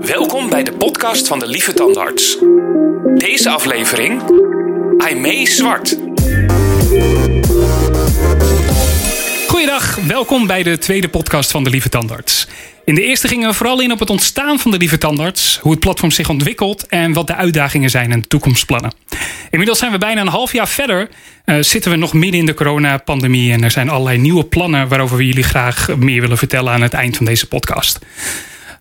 Welkom bij de podcast van de Lieve Tandarts. Deze aflevering, Aimee Zwart. Goeiedag, welkom bij de tweede podcast van de Lieve Tandarts. In de eerste gingen we vooral in op het ontstaan van de Lieve Tandarts, hoe het platform zich ontwikkelt en wat de uitdagingen zijn en toekomstplannen. Inmiddels zijn we bijna een half jaar verder, uh, zitten we nog midden in de coronapandemie en er zijn allerlei nieuwe plannen waarover we jullie graag meer willen vertellen aan het eind van deze podcast.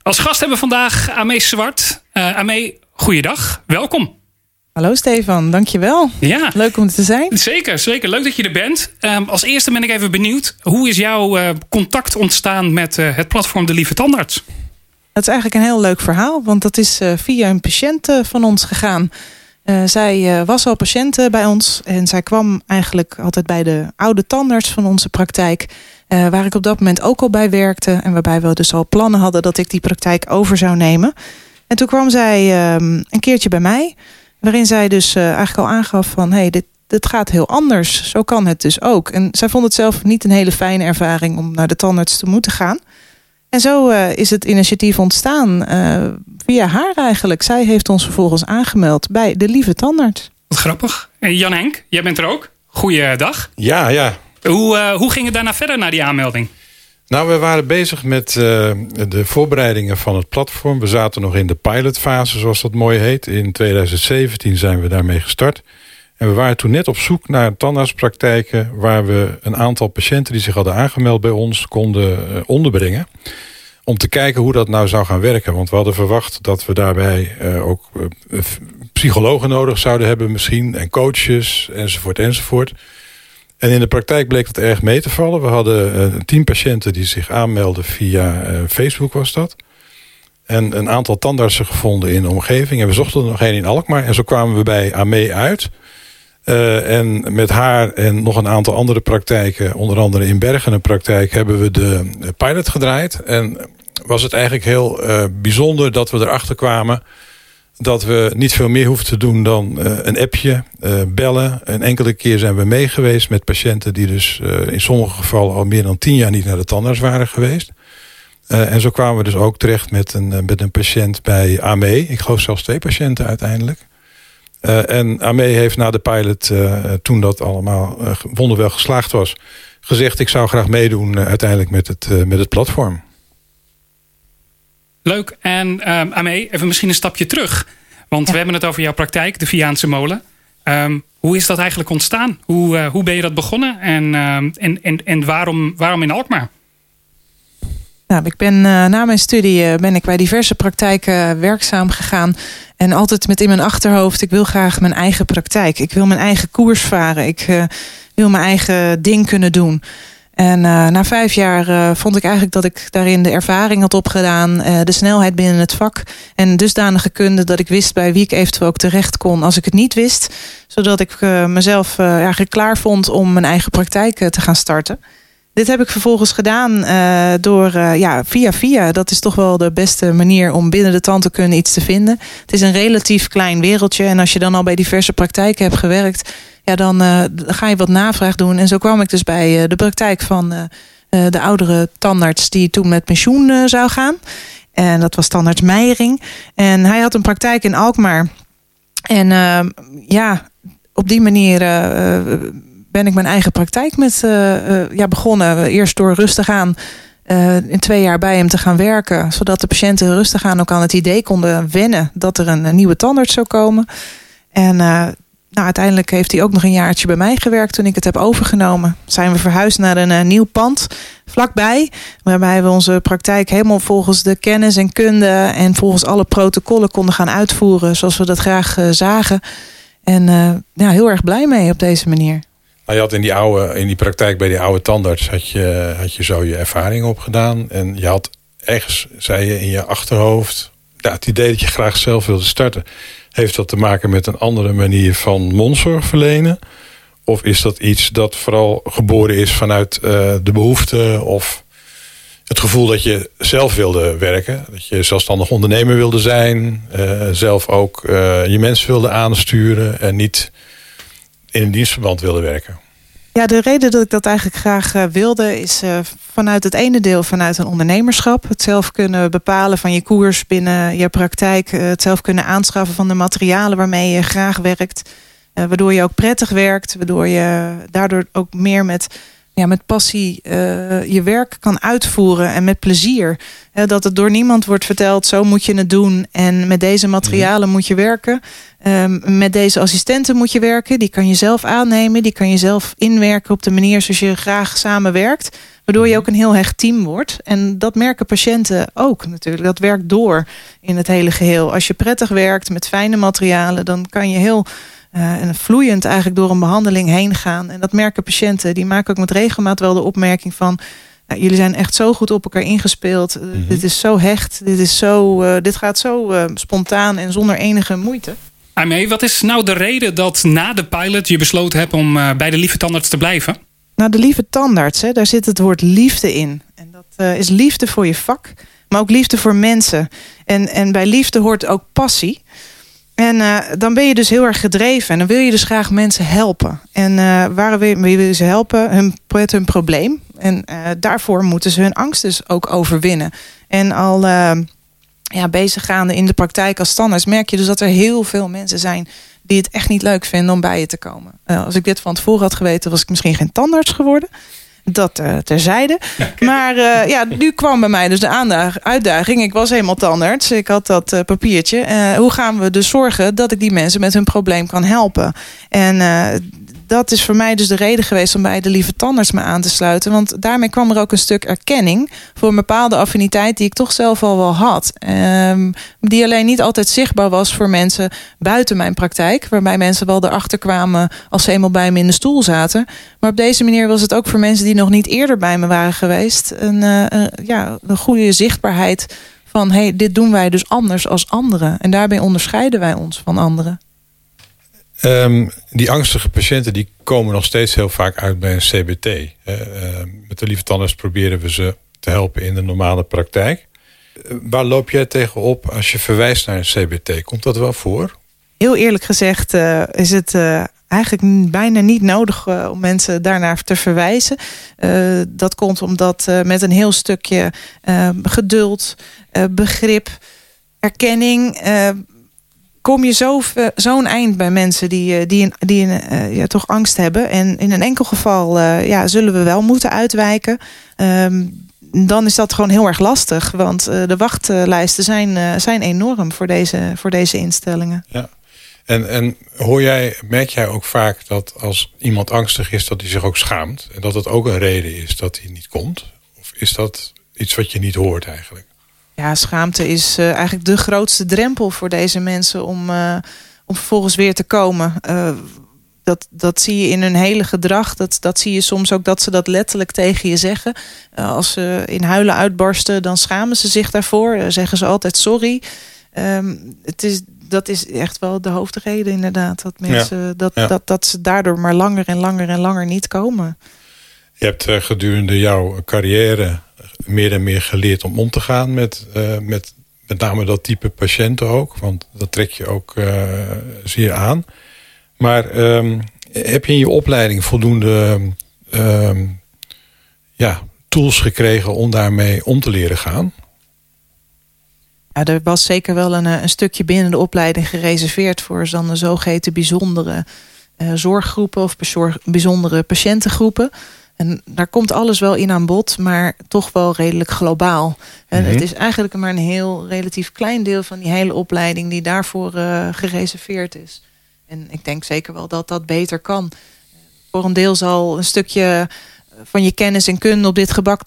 Als gast hebben we vandaag Amee Zwart. Uh, Amee, goeiedag, welkom. Hallo Stefan, dankjewel. Ja. Leuk om te zijn. Zeker, zeker. Leuk dat je er bent. Um, als eerste ben ik even benieuwd. Hoe is jouw uh, contact ontstaan met uh, het platform De Lieve Tandarts? Dat is eigenlijk een heel leuk verhaal. Want dat is via een patiënt van ons gegaan. Zij was al patiënt bij ons. En zij kwam eigenlijk altijd bij de oude tandarts van onze praktijk. waar ik op dat moment ook al bij werkte. En waarbij we dus al plannen hadden dat ik die praktijk over zou nemen. En toen kwam zij um, een keertje bij mij... Waarin zij dus eigenlijk al aangaf van... hé, hey, dit, dit gaat heel anders. Zo kan het dus ook. En zij vond het zelf niet een hele fijne ervaring... om naar de tandarts te moeten gaan. En zo uh, is het initiatief ontstaan uh, via haar eigenlijk. Zij heeft ons vervolgens aangemeld bij de Lieve Tandarts. Wat grappig. En Jan Henk, jij bent er ook. Goeiedag. Ja, ja. Hoe, hoe ging het daarna verder na die aanmelding? Nou, we waren bezig met uh, de voorbereidingen van het platform. We zaten nog in de pilotfase, zoals dat mooi heet. In 2017 zijn we daarmee gestart. En we waren toen net op zoek naar tandartspraktijken... waar we een aantal patiënten die zich hadden aangemeld bij ons konden uh, onderbrengen. Om te kijken hoe dat nou zou gaan werken. Want we hadden verwacht dat we daarbij uh, ook psychologen nodig zouden hebben misschien. En coaches, enzovoort, enzovoort. En in de praktijk bleek het erg mee te vallen. We hadden tien patiënten die zich aanmelden via Facebook was dat. En een aantal tandartsen gevonden in de omgeving. En we zochten er nog één in Alkmaar. En zo kwamen we bij AME uit. Uh, en met haar en nog een aantal andere praktijken... onder andere in Bergen een praktijk... hebben we de pilot gedraaid. En was het eigenlijk heel bijzonder dat we erachter kwamen dat we niet veel meer hoeven te doen dan uh, een appje, bellen. Een enkele keer zijn we mee geweest met patiënten... die dus in sommige gevallen al meer dan tien jaar niet naar de tandarts waren geweest. en zo kwamen we dus ook terecht met een, met een patiënt bij AME. Ik geloof zelfs twee patiënten uiteindelijk. En AME heeft na de pilot, toen dat allemaal wonderwel geslaagd was... gezegd ik zou graag meedoen uiteindelijk met het, met het platform. Leuk. En um, Amee, even misschien een stapje terug. Want ja. we hebben het over jouw praktijk, de Viaanse molen. Um, hoe is dat eigenlijk ontstaan? Hoe, uh, hoe ben je dat begonnen? En, um, en, en, en waarom, waarom in Alkmaar? Nou, ik ben uh, na mijn studie uh, ben ik bij diverse praktijken werkzaam gegaan. En altijd met in mijn achterhoofd, ik wil graag mijn eigen praktijk. Ik wil mijn eigen koers varen. Ik wil mijn eigen ding kunnen doen. En na vijf jaar vond ik eigenlijk dat ik daarin de ervaring had opgedaan. De snelheid binnen het vak. En dusdanige kunde dat ik wist bij wie ik eventueel ook terecht kon als ik het niet wist. Zodat ik mezelf eigenlijk klaar vond om mijn eigen praktijk te gaan starten. Dit heb ik vervolgens gedaan door ja, via via. Dat is toch wel de beste manier om binnen de tandheelkunde iets te vinden. Het is een relatief klein wereldje. En als je dan al bij diverse praktijken hebt gewerkt ja, dan uh, ga je wat navraag doen. En zo kwam ik dus bij de praktijk van de oudere tandarts die toen met pensioen zou gaan. En dat was tandarts Meijering. En hij had een praktijk in Alkmaar. En ja, op die manier ben ik mijn eigen praktijk met, ja, begonnen. Eerst door rustig aan in twee jaar bij hem te gaan werken. Zodat de patiënten rustig aan ook aan het idee konden wennen dat er een, nieuwe tandarts zou komen. En nou, uiteindelijk heeft hij ook nog een jaartje bij mij gewerkt toen ik het heb overgenomen. Zijn we verhuisd naar een nieuw pand vlakbij. Waarbij we onze praktijk helemaal volgens de kennis en kunde en volgens alle protocollen konden gaan uitvoeren zoals we dat graag zagen. En ja, heel erg blij mee op deze manier. Nou, je had in die, oude, in die praktijk bij die oude tandarts had je, had je zo je ervaring opgedaan. En je had ergens, zei je in je achterhoofd, ja, het idee dat je graag zelf wilde starten. Heeft dat te maken met een andere manier van mondzorg verlenen? Of is dat iets dat vooral geboren is vanuit uh, de behoefte of het gevoel dat je zelf wilde werken? Dat je zelfstandig ondernemer wilde zijn, uh, zelf ook uh, je mensen wilde aansturen en niet in een dienstverband wilde werken? Ja, de reden dat ik dat eigenlijk graag uh, wilde is uh, vanuit het ene deel vanuit een ondernemerschap. Het zelf kunnen bepalen van je koers binnen je praktijk. Uh, het zelf kunnen aanschaffen van de materialen waarmee je graag werkt. waardoor je ook prettig werkt. Waardoor je daardoor ook meer met ja, met passie uh, je werk kan uitvoeren en met plezier. dat het door niemand wordt verteld, zo moet je het doen. En met deze materialen moet je werken. Um, met deze assistenten moet je werken. Die kan je zelf aannemen. Die kan je zelf inwerken op de manier zoals je graag samenwerkt. Waardoor je ook een heel hecht team wordt. En dat merken patiënten ook natuurlijk. Dat werkt door in het hele geheel. Als je prettig werkt met fijne materialen, dan kan je heel uh, en vloeiend eigenlijk door een behandeling heen gaan. En dat merken patiënten. Die maken ook met regelmaat wel de opmerking van... Nou, jullie zijn echt zo goed op elkaar ingespeeld. Uh, Dit is zo hecht. Dit, is zo, uh, dit gaat zo spontaan en zonder enige moeite. Aimee, wat is nou de reden dat na de pilot je besloten hebt om bij de lieve tandarts te blijven? Nou, de lieve tandarts, hè, daar zit het woord liefde in. En dat is liefde voor je vak, maar ook liefde voor mensen. En, en bij liefde hoort ook passie. En uh, dan ben je dus heel erg gedreven. En dan wil je dus graag mensen helpen. En uh, waar wil je ze helpen? Hun, met hun probleem. En uh, daarvoor moeten ze hun angst dus ook overwinnen. En al ja, bezig gaande in de praktijk als standaard... merk je dus dat er heel veel mensen zijn... die het echt niet leuk vinden om bij je te komen. als ik dit van tevoren had geweten... was ik misschien geen tandarts geworden... Dat uh, terzijde. maar uh, ja, nu kwam bij mij dus de uitdaging. Ik was helemaal tandarts. Ik had dat uh, papiertje. hoe gaan we dus zorgen dat ik die mensen met hun probleem kan helpen? En dat is voor mij dus de reden geweest om bij de lieve tandarts me aan te sluiten. Want daarmee kwam er ook een stuk erkenning voor een bepaalde affiniteit die ik toch zelf al wel had. Um, die alleen niet altijd zichtbaar was voor mensen buiten mijn praktijk. Waarbij mensen wel erachter kwamen als ze eenmaal bij me in de stoel zaten. Maar op deze manier was het ook voor mensen die nog niet eerder bij me waren geweest. Een, een ja, een goede zichtbaarheid van hey, dit doen wij dus anders als anderen. En daarbij onderscheiden wij ons van anderen. Um, die angstige patiënten die komen nog steeds heel vaak uit bij een CBT. Uh, met de lieve tandarts proberen we ze te helpen in de normale praktijk. Uh, waar loop jij tegenop als je verwijst naar een CBT? Komt dat wel voor? Heel eerlijk gezegd uh, is het eigenlijk bijna niet nodig om mensen daarnaar te verwijzen. dat komt omdat met een heel stukje geduld, begrip, erkenning kom je zo'n zo eind bij mensen die, eh, die, die uh, ja, toch angst hebben. En in een enkel geval ja, zullen we wel moeten uitwijken. Um, dan is dat gewoon heel erg lastig. Want de wachtlijsten zijn, zijn enorm voor deze, voor deze instellingen. Ja. En, en hoor jij, merk jij ook vaak dat als iemand angstig is... dat hij zich ook schaamt? En dat het ook een reden is dat hij niet komt? Of is dat iets wat je niet hoort eigenlijk? Ja, schaamte is uh, eigenlijk de grootste drempel voor deze mensen om, uh, om vervolgens weer te komen. Uh, dat, dat zie je in hun hele gedrag. Dat, dat zie je soms ook dat ze dat letterlijk tegen je zeggen. als ze in huilen uitbarsten, dan schamen ze zich daarvoor. zeggen ze altijd sorry. Um, het is, dat is echt wel de hoofdreden inderdaad. Dat, mensen, ja. Dat, ja. dat, dat ze daardoor maar langer en langer en langer niet komen. Je hebt gedurende jouw carrière meer en meer geleerd om om te gaan met, uh, met met name dat type patiënten ook. Want dat trek je ook uh, zeer aan. Maar um, heb je in je opleiding voldoende um, ja, tools gekregen om daarmee om te leren gaan? Er was zeker wel een, een stukje binnen de opleiding gereserveerd voor dan de zogeheten bijzondere zorggroepen of bijzondere patiëntengroepen. En daar komt alles wel in aan bod, maar toch wel redelijk globaal. En het is eigenlijk maar een heel relatief klein deel van die hele opleiding die daarvoor uh, gereserveerd is. En ik denk zeker wel dat dat beter kan. Voor een deel zal een stukje van je kennis en kunde op dit, gebak,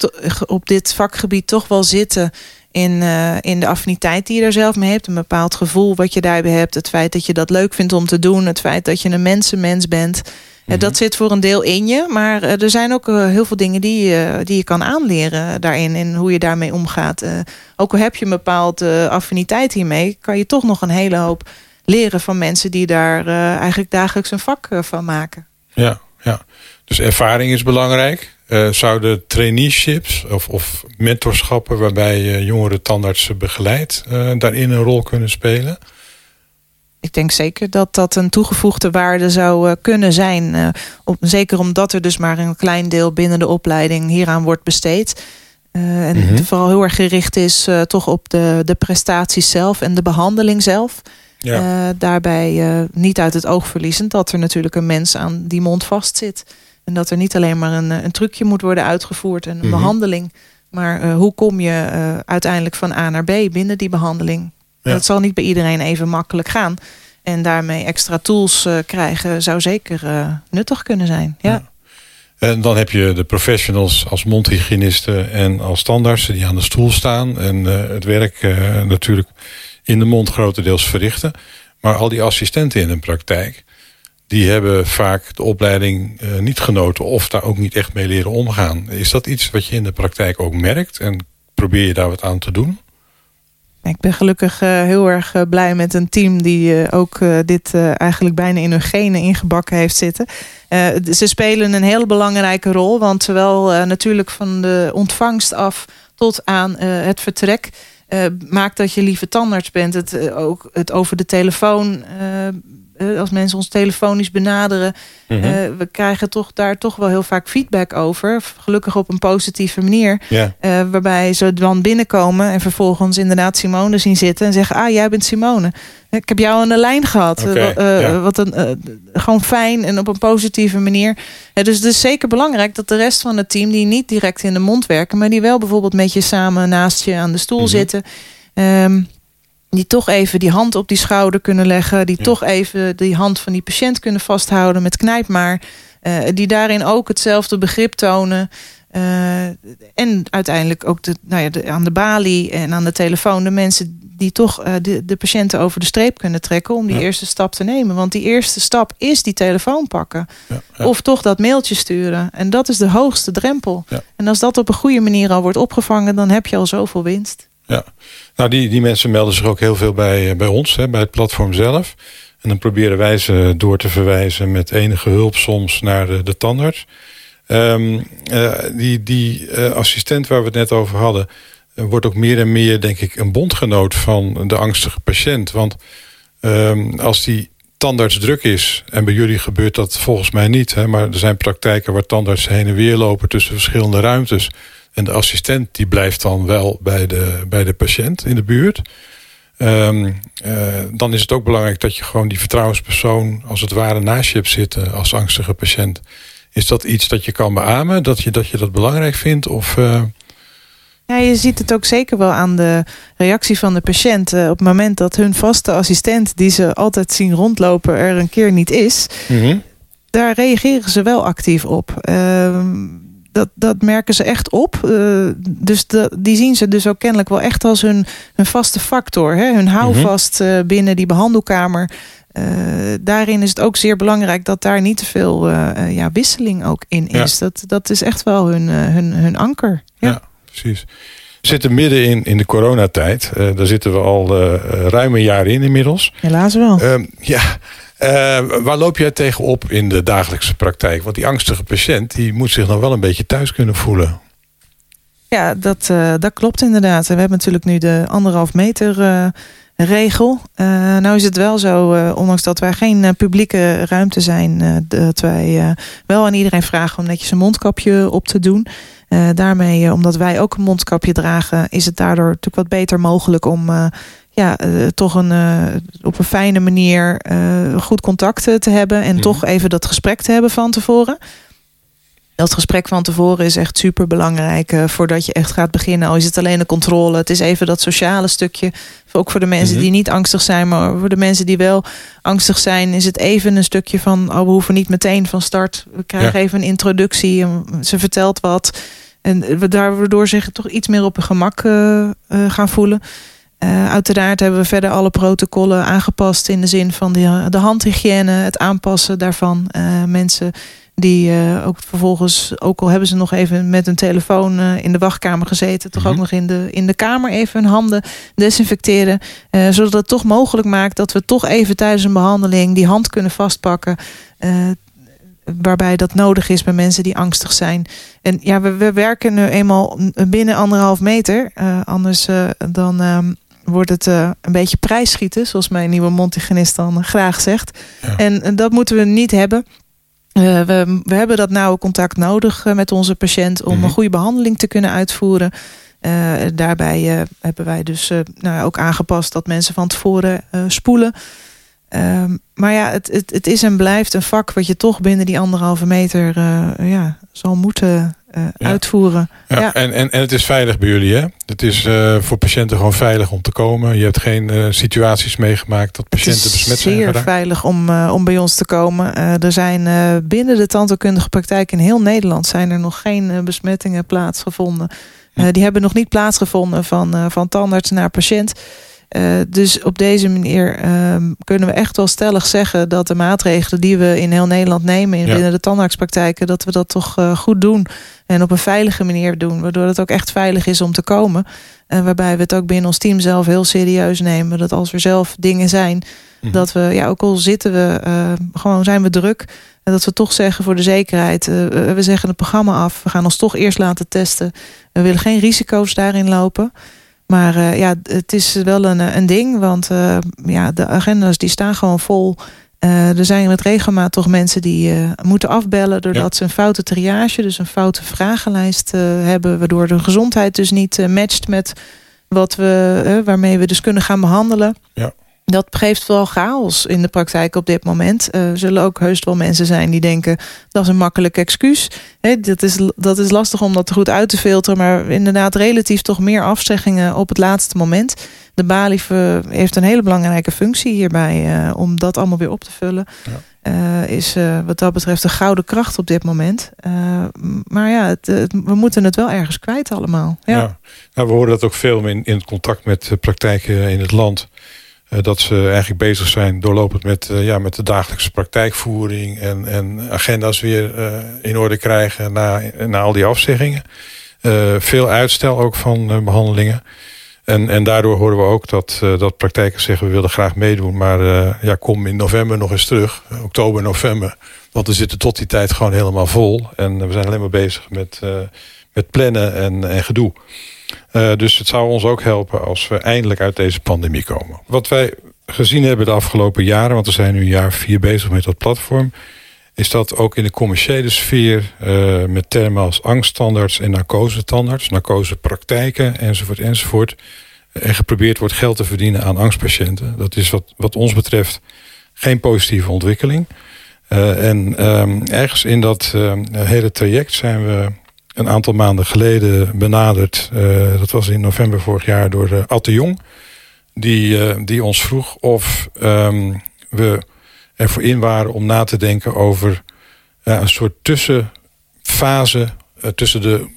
op dit vakgebied toch wel zitten in, uh, in de affiniteit die je er zelf mee hebt. Een bepaald gevoel wat je daarbij hebt. Het feit dat je dat leuk vindt om te doen. Het feit dat je een mensenmens bent. Mm Dat zit voor een deel in je. Maar er zijn ook uh, heel veel dingen die, uh, die je kan aanleren daarin. En hoe je daarmee omgaat. Uh, ook al heb je een bepaalde affiniteit hiermee. Kan je toch nog een hele hoop leren van mensen die daar eigenlijk dagelijks een vak van maken. Ja, ja, dus ervaring is belangrijk. zouden traineeships of, of mentorschappen waarbij je jongere tandartsen begeleidt... daarin een rol kunnen spelen? Ik denk zeker dat dat een toegevoegde waarde zou kunnen zijn. op, zeker omdat er dus maar een klein deel binnen de opleiding hieraan wordt besteed. en mm vooral heel erg gericht is toch op de, de prestaties zelf en de behandeling zelf. Ja. daarbij niet uit het oog verliezend dat er natuurlijk een mens aan die mond vastzit. En dat er niet alleen maar een, een trucje moet worden uitgevoerd en een mhm. behandeling. Maar hoe kom je uiteindelijk van A naar B binnen die behandeling? Dat zal niet bij iedereen even makkelijk gaan. En daarmee extra tools uh, krijgen zou zeker uh, nuttig kunnen zijn. Ja. ja. En dan heb je de professionals als mondhygiënisten en als standaardsen die aan de stoel staan. En uh, het werk natuurlijk in de mond grotendeels verrichten. Maar al die assistenten in een praktijk, die hebben vaak de opleiding niet genoten of daar ook niet echt mee leren omgaan. Is dat iets wat je in de praktijk ook merkt en probeer je daar wat aan te doen? Ik ben gelukkig uh, heel erg uh, blij met een team die uh, ook dit eigenlijk bijna in hun genen ingebakken heeft zitten. ze spelen een heel belangrijke rol, want zowel natuurlijk van de ontvangst af tot aan het vertrek maakt dat je lieve tandarts bent. Het, ook het over de telefoon eh, als mensen ons telefonisch benaderen, mm we krijgen toch daar toch wel heel vaak feedback over. Gelukkig op een positieve manier. Eh, waarbij ze dan binnenkomen en vervolgens inderdaad Simone zien zitten en zeggen: Ah, jij bent Simone. Ik heb jou aan de lijn gehad. Wat een, gewoon fijn en op een positieve manier. dus het is zeker belangrijk dat de rest van het team, die niet direct in de mond werken, maar die wel bijvoorbeeld met je samen naast je aan de stoel mhm. zitten. Um, die toch even die hand op die schouder kunnen leggen. Die toch even die hand van die patiënt kunnen vasthouden met knijp maar. Uh, die daarin ook hetzelfde begrip tonen. Uh, en uiteindelijk ook de, nou ja, de, aan de balie en aan de telefoon... de mensen die toch uh, de, de patiënten over de streep kunnen trekken... om die eerste stap te nemen. Want die eerste stap is die telefoon pakken. Ja, of toch dat mailtje sturen. En dat is de hoogste drempel. En als dat op een goede manier al wordt opgevangen... dan heb je al zoveel winst. Ja, nou die, die mensen melden zich ook heel veel bij, eh, bij ons, hè, bij het platform zelf. En dan proberen wij ze door te verwijzen met enige hulp soms naar de, de tandarts. Um, uh, die die uh, assistent waar we het net over hadden... wordt ook meer en meer, denk ik, een bondgenoot van de angstige patiënt. Want um, als die tandarts druk is... en bij jullie gebeurt dat volgens mij niet... Hè, maar er zijn praktijken waar tandartsen heen en weer lopen... tussen verschillende ruimtes... En de assistent die blijft dan wel bij de, bij de patiënt in de buurt. Um, uh, dan is het ook belangrijk dat je gewoon die vertrouwenspersoon... als het ware naast je hebt zitten als angstige patiënt. Is dat iets dat je kan beamen? Dat je dat, je dat belangrijk vindt? Of... Uh... Ja, je ziet het ook zeker wel aan de reactie van de patiënt. op het moment dat hun vaste assistent, die ze altijd zien rondlopen, er een keer niet is. Mm -hmm. Daar reageren ze wel actief op. Uh, dat, dat merken ze echt op. Uh, dus de, die zien ze dus ook kennelijk wel echt als hun, hun vaste factor. Hè? Hun houvast uh, binnen die behandelkamer. Uh, daarin is het ook zeer belangrijk dat daar niet te veel ja, wisseling ook in is. Ja. Dat, dat is echt wel hun, hun, hun anker. Ja, ja precies. Zitten midden in, in de coronatijd. daar zitten we al ruim een jaar in inmiddels. Helaas wel. Ehm, ja, uh, waar loop jij tegenop in de dagelijkse praktijk? Want die angstige patiënt die moet zich nog wel een beetje thuis kunnen voelen. Ja, dat, uh, dat klopt inderdaad. We hebben natuurlijk nu de anderhalf meter uh, regel. nou is het wel zo, ondanks dat wij geen publieke ruimte zijn... dat wij wel aan iedereen vragen om netjes een mondkapje op te doen... daarmee, omdat wij ook een mondkapje dragen, is het daardoor natuurlijk wat beter mogelijk om ja, toch een, op een fijne manier goed contact te hebben. En mhm. toch even dat gesprek te hebben van tevoren. Dat gesprek van tevoren is echt super belangrijk voordat je echt gaat beginnen. Al is het alleen de controle. Het is even dat sociale stukje. Ook voor de mensen mhm. die niet angstig zijn. Maar voor de mensen die wel angstig zijn. Is het even een stukje van. Oh, we hoeven niet meteen van start. We krijgen even een introductie. Ze vertelt wat. En we daardoor zich toch iets meer op hun gemak gaan voelen. Uh, uiteraard hebben we verder alle protocollen aangepast in de zin van de, de handhygiëne, het aanpassen daarvan. Uh, mensen die uh, ook vervolgens, ook al hebben ze nog even met een telefoon in de wachtkamer gezeten, toch ook mhm. nog in de, in de kamer even hun handen desinfecteren. zodat het toch mogelijk maakt dat we toch even tijdens een behandeling die hand kunnen vastpakken waarbij dat nodig is bij mensen die angstig zijn. En ja, we, we werken nu eenmaal binnen anderhalf meter. Anders dan, uh, wordt het een beetje prijsschieten, zoals mijn nieuwe Montigenist dan graag zegt. En dat moeten we niet hebben. We, we hebben dat nauwe contact nodig met onze patiënt om mhm. een goede behandeling te kunnen uitvoeren. daarbij hebben wij dus nou, ook aangepast dat mensen van tevoren spoelen. Ehm, maar ja, het, het, het, is en blijft een vak wat je toch binnen die anderhalve meter ja, zal moeten uh, uitvoeren. Ja, ja. En, en, en het is veilig bij jullie, hè? Het is uh, voor patiënten gewoon veilig om te komen. Je hebt geen situaties meegemaakt dat patiënten besmet zijn. Het is zeer veilig om, om bij ons te komen. er zijn binnen de tandheelkundige praktijk in heel Nederland... zijn er nog geen besmettingen plaatsgevonden. die hebben nog niet plaatsgevonden van, van tandarts naar patiënt... Uh, dus op deze manier uh, kunnen we echt wel stellig zeggen dat de maatregelen die we in heel Nederland nemen in binnen de tandartspraktijken, dat we dat toch uh, goed doen en op een veilige manier doen, waardoor het ook echt veilig is om te komen. En waarbij we het ook binnen ons team zelf heel serieus nemen. Dat als er zelf dingen zijn, mm. dat we, ja, ook al zitten we, gewoon zijn we druk. En dat we toch zeggen voor de zekerheid, we zeggen het programma af. We gaan ons toch eerst laten testen. We willen geen risico's daarin lopen. Maar uh, ja, het is wel een, een ding, want uh, ja, de agenda's die staan gewoon vol. Uh, er zijn met regelmaat toch mensen die moeten afbellen... doordat ze een foute triage, dus een foute vragenlijst hebben... waardoor de gezondheid dus niet matcht met wat we, waarmee we dus kunnen gaan behandelen. Ja dat geeft wel chaos in de praktijk op dit moment. Uh, er zullen ook heus wel mensen zijn die denken... dat is een makkelijk excuus. dat, is, dat is lastig om dat goed uit te filteren... maar inderdaad relatief toch meer afzeggingen op het laatste moment. De BALIF heeft een hele belangrijke functie hierbij... Uh, om dat allemaal weer op te vullen. Ja. Uh, is wat dat betreft een gouden kracht op dit moment. maar ja, het, we moeten het wel ergens kwijt allemaal. Ja. ja. Nou, we horen dat ook veel in, in het contact met praktijken in het land... Eh, dat ze eigenlijk bezig zijn doorlopend met, uh, ja, met de dagelijkse praktijkvoering... en, en agenda's weer uh, in orde krijgen na, na al die afzeggingen. veel uitstel ook van behandelingen. En, en daardoor horen we ook dat, dat praktijkers zeggen... we willen graag meedoen, maar ja, kom in november nog eens terug. Oktober, november. Want we zitten tot die tijd gewoon helemaal vol. En we zijn alleen maar bezig met, met plannen en, en gedoe. Uh, dus het zou ons ook helpen als we eindelijk uit deze pandemie komen. Wat wij gezien hebben de afgelopen jaren... want we zijn nu een jaar vier bezig met dat platform... is dat ook in de commerciële sfeer... Uh, met termen als angststandards en narcosestandards... narcosepraktijken enzovoort enzovoort... en geprobeerd wordt geld te verdienen aan angstpatiënten. Dat is wat, wat ons betreft geen positieve ontwikkeling... Uh, en um, ergens in dat hele traject zijn we een aantal maanden geleden benaderd. Uh, dat was in november vorig jaar door uh, Atte Jong. Die, uh, die ons vroeg of um, we ervoor in waren om na te denken over een soort tussenfase tussen de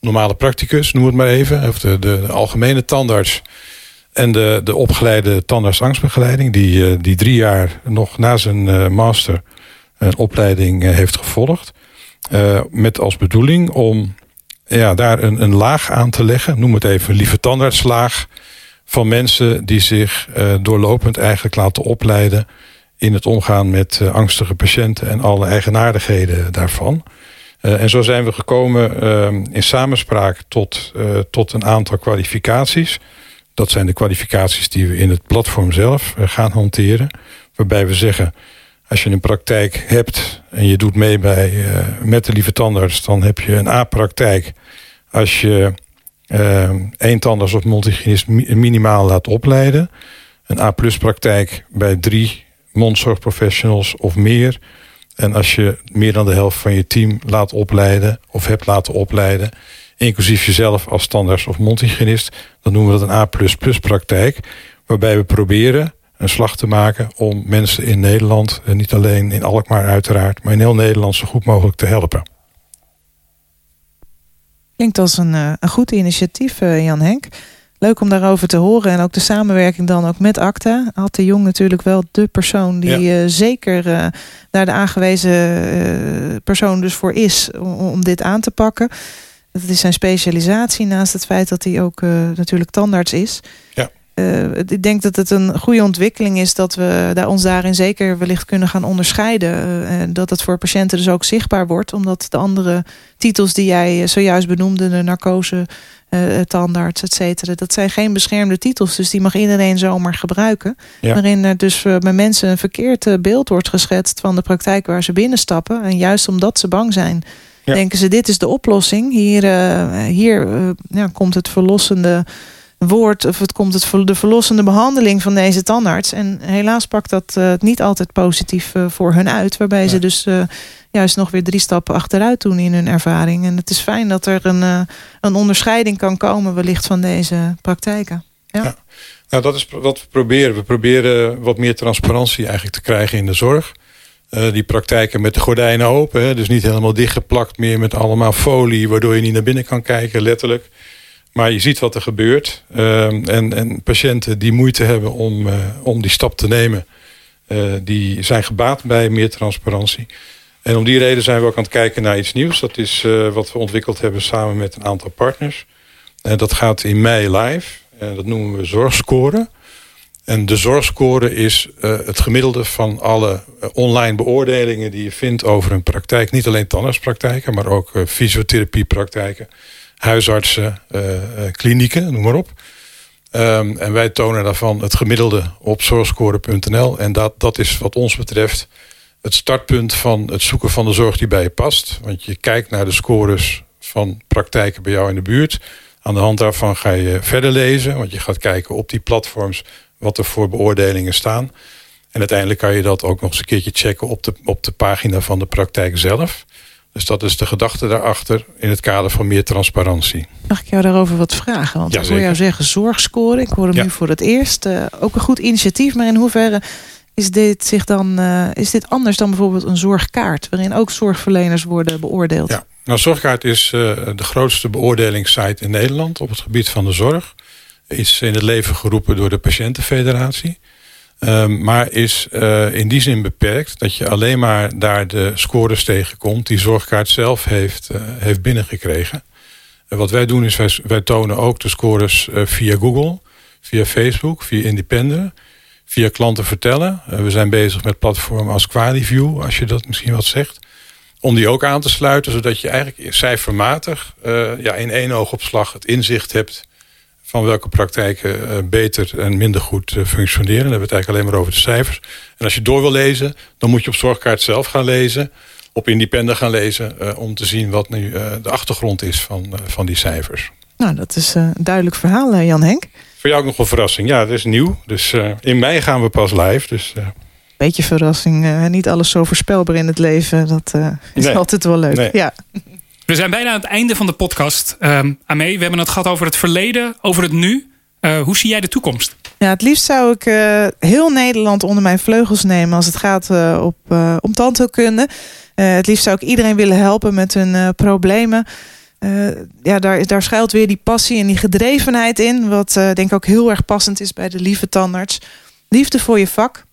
normale practicus, noem het maar even, of de, de, de algemene tandarts en de, de opgeleide tandartsangstbegeleiding, die, die drie jaar nog na zijn master een opleiding heeft gevolgd. Uh, met als bedoeling om ja, daar een, een laag aan te leggen. Noem het even lieve tandartslaag. Van mensen die zich uh, doorlopend eigenlijk laten opleiden... in het omgaan met uh, angstige patiënten en alle eigenaardigheden daarvan. en zo zijn we gekomen in samenspraak tot, tot een aantal kwalificaties. Dat zijn de kwalificaties die we in het platform zelf gaan hanteren. Waarbij we zeggen als je een praktijk hebt en je doet mee bij, uh, met de lieve tandarts... dan heb je een A-praktijk. Als je uh, één tandarts of multihygiënist minimaal laat opleiden... een A-plus-praktijk bij drie mondzorgprofessionals of meer... en als je meer dan de helft van je team laat opleiden... of hebt laten opleiden... inclusief jezelf als tandarts of mondhygiënist... dan noemen we dat een A++-praktijk... waarbij we proberen een slag te maken om mensen in Nederland, en niet alleen in Alkmaar uiteraard, maar in heel Nederland zo goed mogelijk te helpen. Klinkt als een, eh, een goed initiatief, eh, Jan Henk. Leuk om daarover te horen. En ook de samenwerking dan ook met ACTA. Had de Jong natuurlijk wel de persoon die eh, zeker daar de aangewezen persoon dus voor is om, om, dit aan te pakken. Dat is zijn specialisatie naast het feit dat hij ook natuurlijk tandarts is. Ja. Ik denk dat het een goede ontwikkeling is dat we daar ons daarin zeker wellicht kunnen gaan onderscheiden. en dat het voor patiënten dus ook zichtbaar wordt, omdat de andere titels die jij zojuist benoemde, de narcose, uh, tandarts, et cetera. Dat zijn geen beschermde titels, dus die mag iedereen zomaar gebruiken. Waarin er dus uh, bij mensen een verkeerd beeld wordt geschetst van de praktijk waar ze binnenstappen. En juist omdat ze bang zijn, denken ze dit is de oplossing. Hier, uh, hier ja, komt het verlossende woord, of het komt het, de verlossende behandeling van deze tandarts. En helaas pakt dat niet altijd positief voor hun uit. Waarbij ze dus juist nog weer drie stappen achteruit doen in hun ervaring. En het is fijn dat er een, uh, een onderscheiding kan komen wellicht van deze praktijken. Ja. ja. Nou, dat is wat we proberen. We proberen wat meer transparantie eigenlijk te krijgen in de zorg. Uh, die praktijken met de gordijnen open. Hè, dus niet helemaal dichtgeplakt meer met allemaal folie... waardoor je niet naar binnen kan kijken, letterlijk. Maar je ziet wat er gebeurt. Uh, en, en patiënten die moeite hebben om, uh, om die stap te nemen... die zijn gebaat bij meer transparantie. En om die reden zijn we ook aan het kijken naar iets nieuws. Dat is uh, wat we ontwikkeld hebben samen met een aantal partners. En dat gaat in mei live. En dat noemen we zorgscore. En de zorgscore is het gemiddelde van alle online beoordelingen... die je vindt over een praktijk. Niet alleen tandartspraktijken, maar ook fysiotherapiepraktijken... huisartsen, klinieken, noem maar op. Um, en wij tonen daarvan het gemiddelde op zorgscore.nl. En dat, dat is wat ons betreft het startpunt van het zoeken van de zorg die bij je past. Want je kijkt naar de scores van praktijken bij jou in de buurt. Aan de hand daarvan ga je verder lezen. Want je gaat kijken op die platforms wat er voor beoordelingen staan. En uiteindelijk kan je dat ook nog eens een keertje checken op de, op de pagina van de praktijk zelf. Dus dat is de gedachte daarachter in het kader van meer transparantie. Mag ik jou daarover wat vragen? Want ja, ik hoor jou zeggen zorgscore. Ik hoor hem nu voor het eerst. Uh, ook een goed initiatief, maar in hoeverre is dit, zich dan, uh, is dit anders dan bijvoorbeeld een zorgkaart... waarin ook zorgverleners worden beoordeeld? Ja, nou, Zorgkaart is uh, de grootste beoordelingssite in Nederland... op het gebied van de zorg. Is in het leven geroepen door de Patiëntenfederatie. Um, maar is uh, in die zin beperkt dat je alleen maar daar de scores tegenkomt... die Zorgkaart zelf heeft, heeft binnengekregen. wat wij doen is, wij, wij tonen ook de scores via Google... via Facebook, via Independent via klanten vertellen. We zijn bezig met platformen als Qualiview, als je dat misschien wat zegt. Om die ook aan te sluiten, zodat je eigenlijk cijfermatig ja, in één oogopslag het inzicht hebt van welke praktijken uh, beter en minder goed functioneren. Dan hebben we het eigenlijk alleen maar over de cijfers. En als je door wil lezen, dan moet je op Zorgkaart zelf gaan lezen. Op Independent gaan lezen. om te zien wat nu de achtergrond is van, van die cijfers. Nou, dat is een duidelijk verhaal, Jan Henk. Voor jou ook nog een verrassing. Ja, dat is nieuw. Dus in mei gaan we pas live. Dus. Beetje verrassing. Niet alles zo voorspelbaar in het leven. Dat is nee. altijd wel leuk. Nee. Ja. We zijn bijna aan het einde van de podcast. Um, Amee, we hebben het gehad over het verleden, over het nu. hoe zie jij de toekomst? Ja, het liefst zou ik heel Nederland onder mijn vleugels nemen... als het gaat op, om tandheelkunde. het liefst zou ik iedereen willen helpen met hun problemen... Ja, daar, daar schuilt weer die passie en die gedrevenheid in. Wat denk ik ook heel erg passend is bij de lieve tandarts. Liefde voor je vak.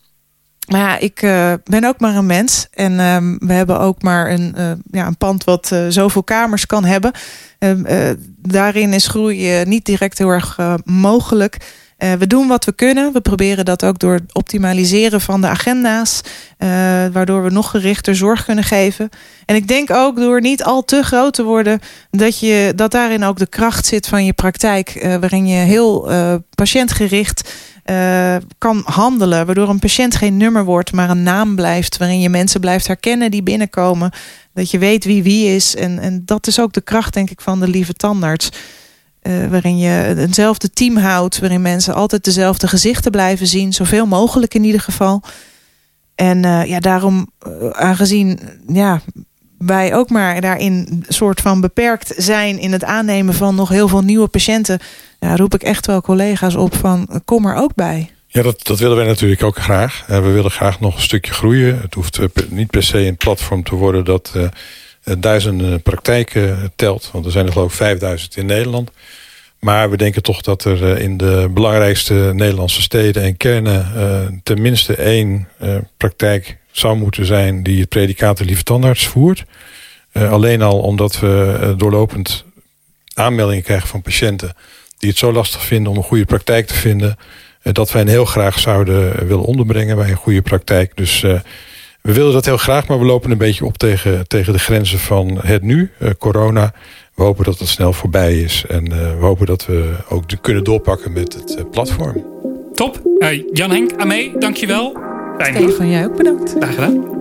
Maar ja, ik uh, ben ook maar een mens. En ehm, we hebben ook maar een, ja, een pand wat zoveel kamers kan hebben. Ehm, daarin is groei niet direct heel erg mogelijk. Uh, we doen wat we kunnen. We proberen dat ook door het optimaliseren van de agenda's. Uh, waardoor we nog gerichter zorg kunnen geven. En ik denk ook door niet al te groot te worden... dat, je, dat daarin ook de kracht zit van je praktijk. Uh, waarin je heel patiëntgericht kan handelen. Waardoor een patiënt geen nummer wordt, maar een naam blijft. Waarin je mensen blijft herkennen die binnenkomen. Dat je weet wie wie is. En, en dat is ook de kracht, denk ik, van de lieve tandarts... Uh, waarin je eenzelfde team houdt. Waarin mensen altijd dezelfde gezichten blijven zien. Zoveel mogelijk in ieder geval. En uh, ja, daarom, uh, aangezien ja, wij ook maar daarin soort van beperkt zijn... in het aannemen van nog heel veel nieuwe patiënten... Ja, roep ik echt wel collega's op van kom er ook bij. Ja, dat, dat willen wij natuurlijk ook graag. we willen graag nog een stukje groeien. Het hoeft niet per se een platform te worden dat eh, duizenden praktijken telt. Want er zijn er geloof ik 5000 in Nederland. Maar we denken toch dat er eh, in de belangrijkste Nederlandse steden en kernen... Uh, tenminste één praktijk zou moeten zijn die het predicaat de lieve tandarts voert. Alleen al omdat we doorlopend aanmeldingen krijgen van patiënten... die het zo lastig vinden om een goede praktijk te vinden. dat wij hen heel graag zouden willen onderbrengen bij een goede praktijk. Dus we willen dat heel graag, maar we lopen een beetje op tegen, tegen de grenzen van het nu, corona. We hopen dat het snel voorbij is. En we hopen dat we ook kunnen doorpakken met het platform. Top. Jan Henk, Amee, dankjewel. Fijn. Stefan, jij ook bedankt. Graag gedaan.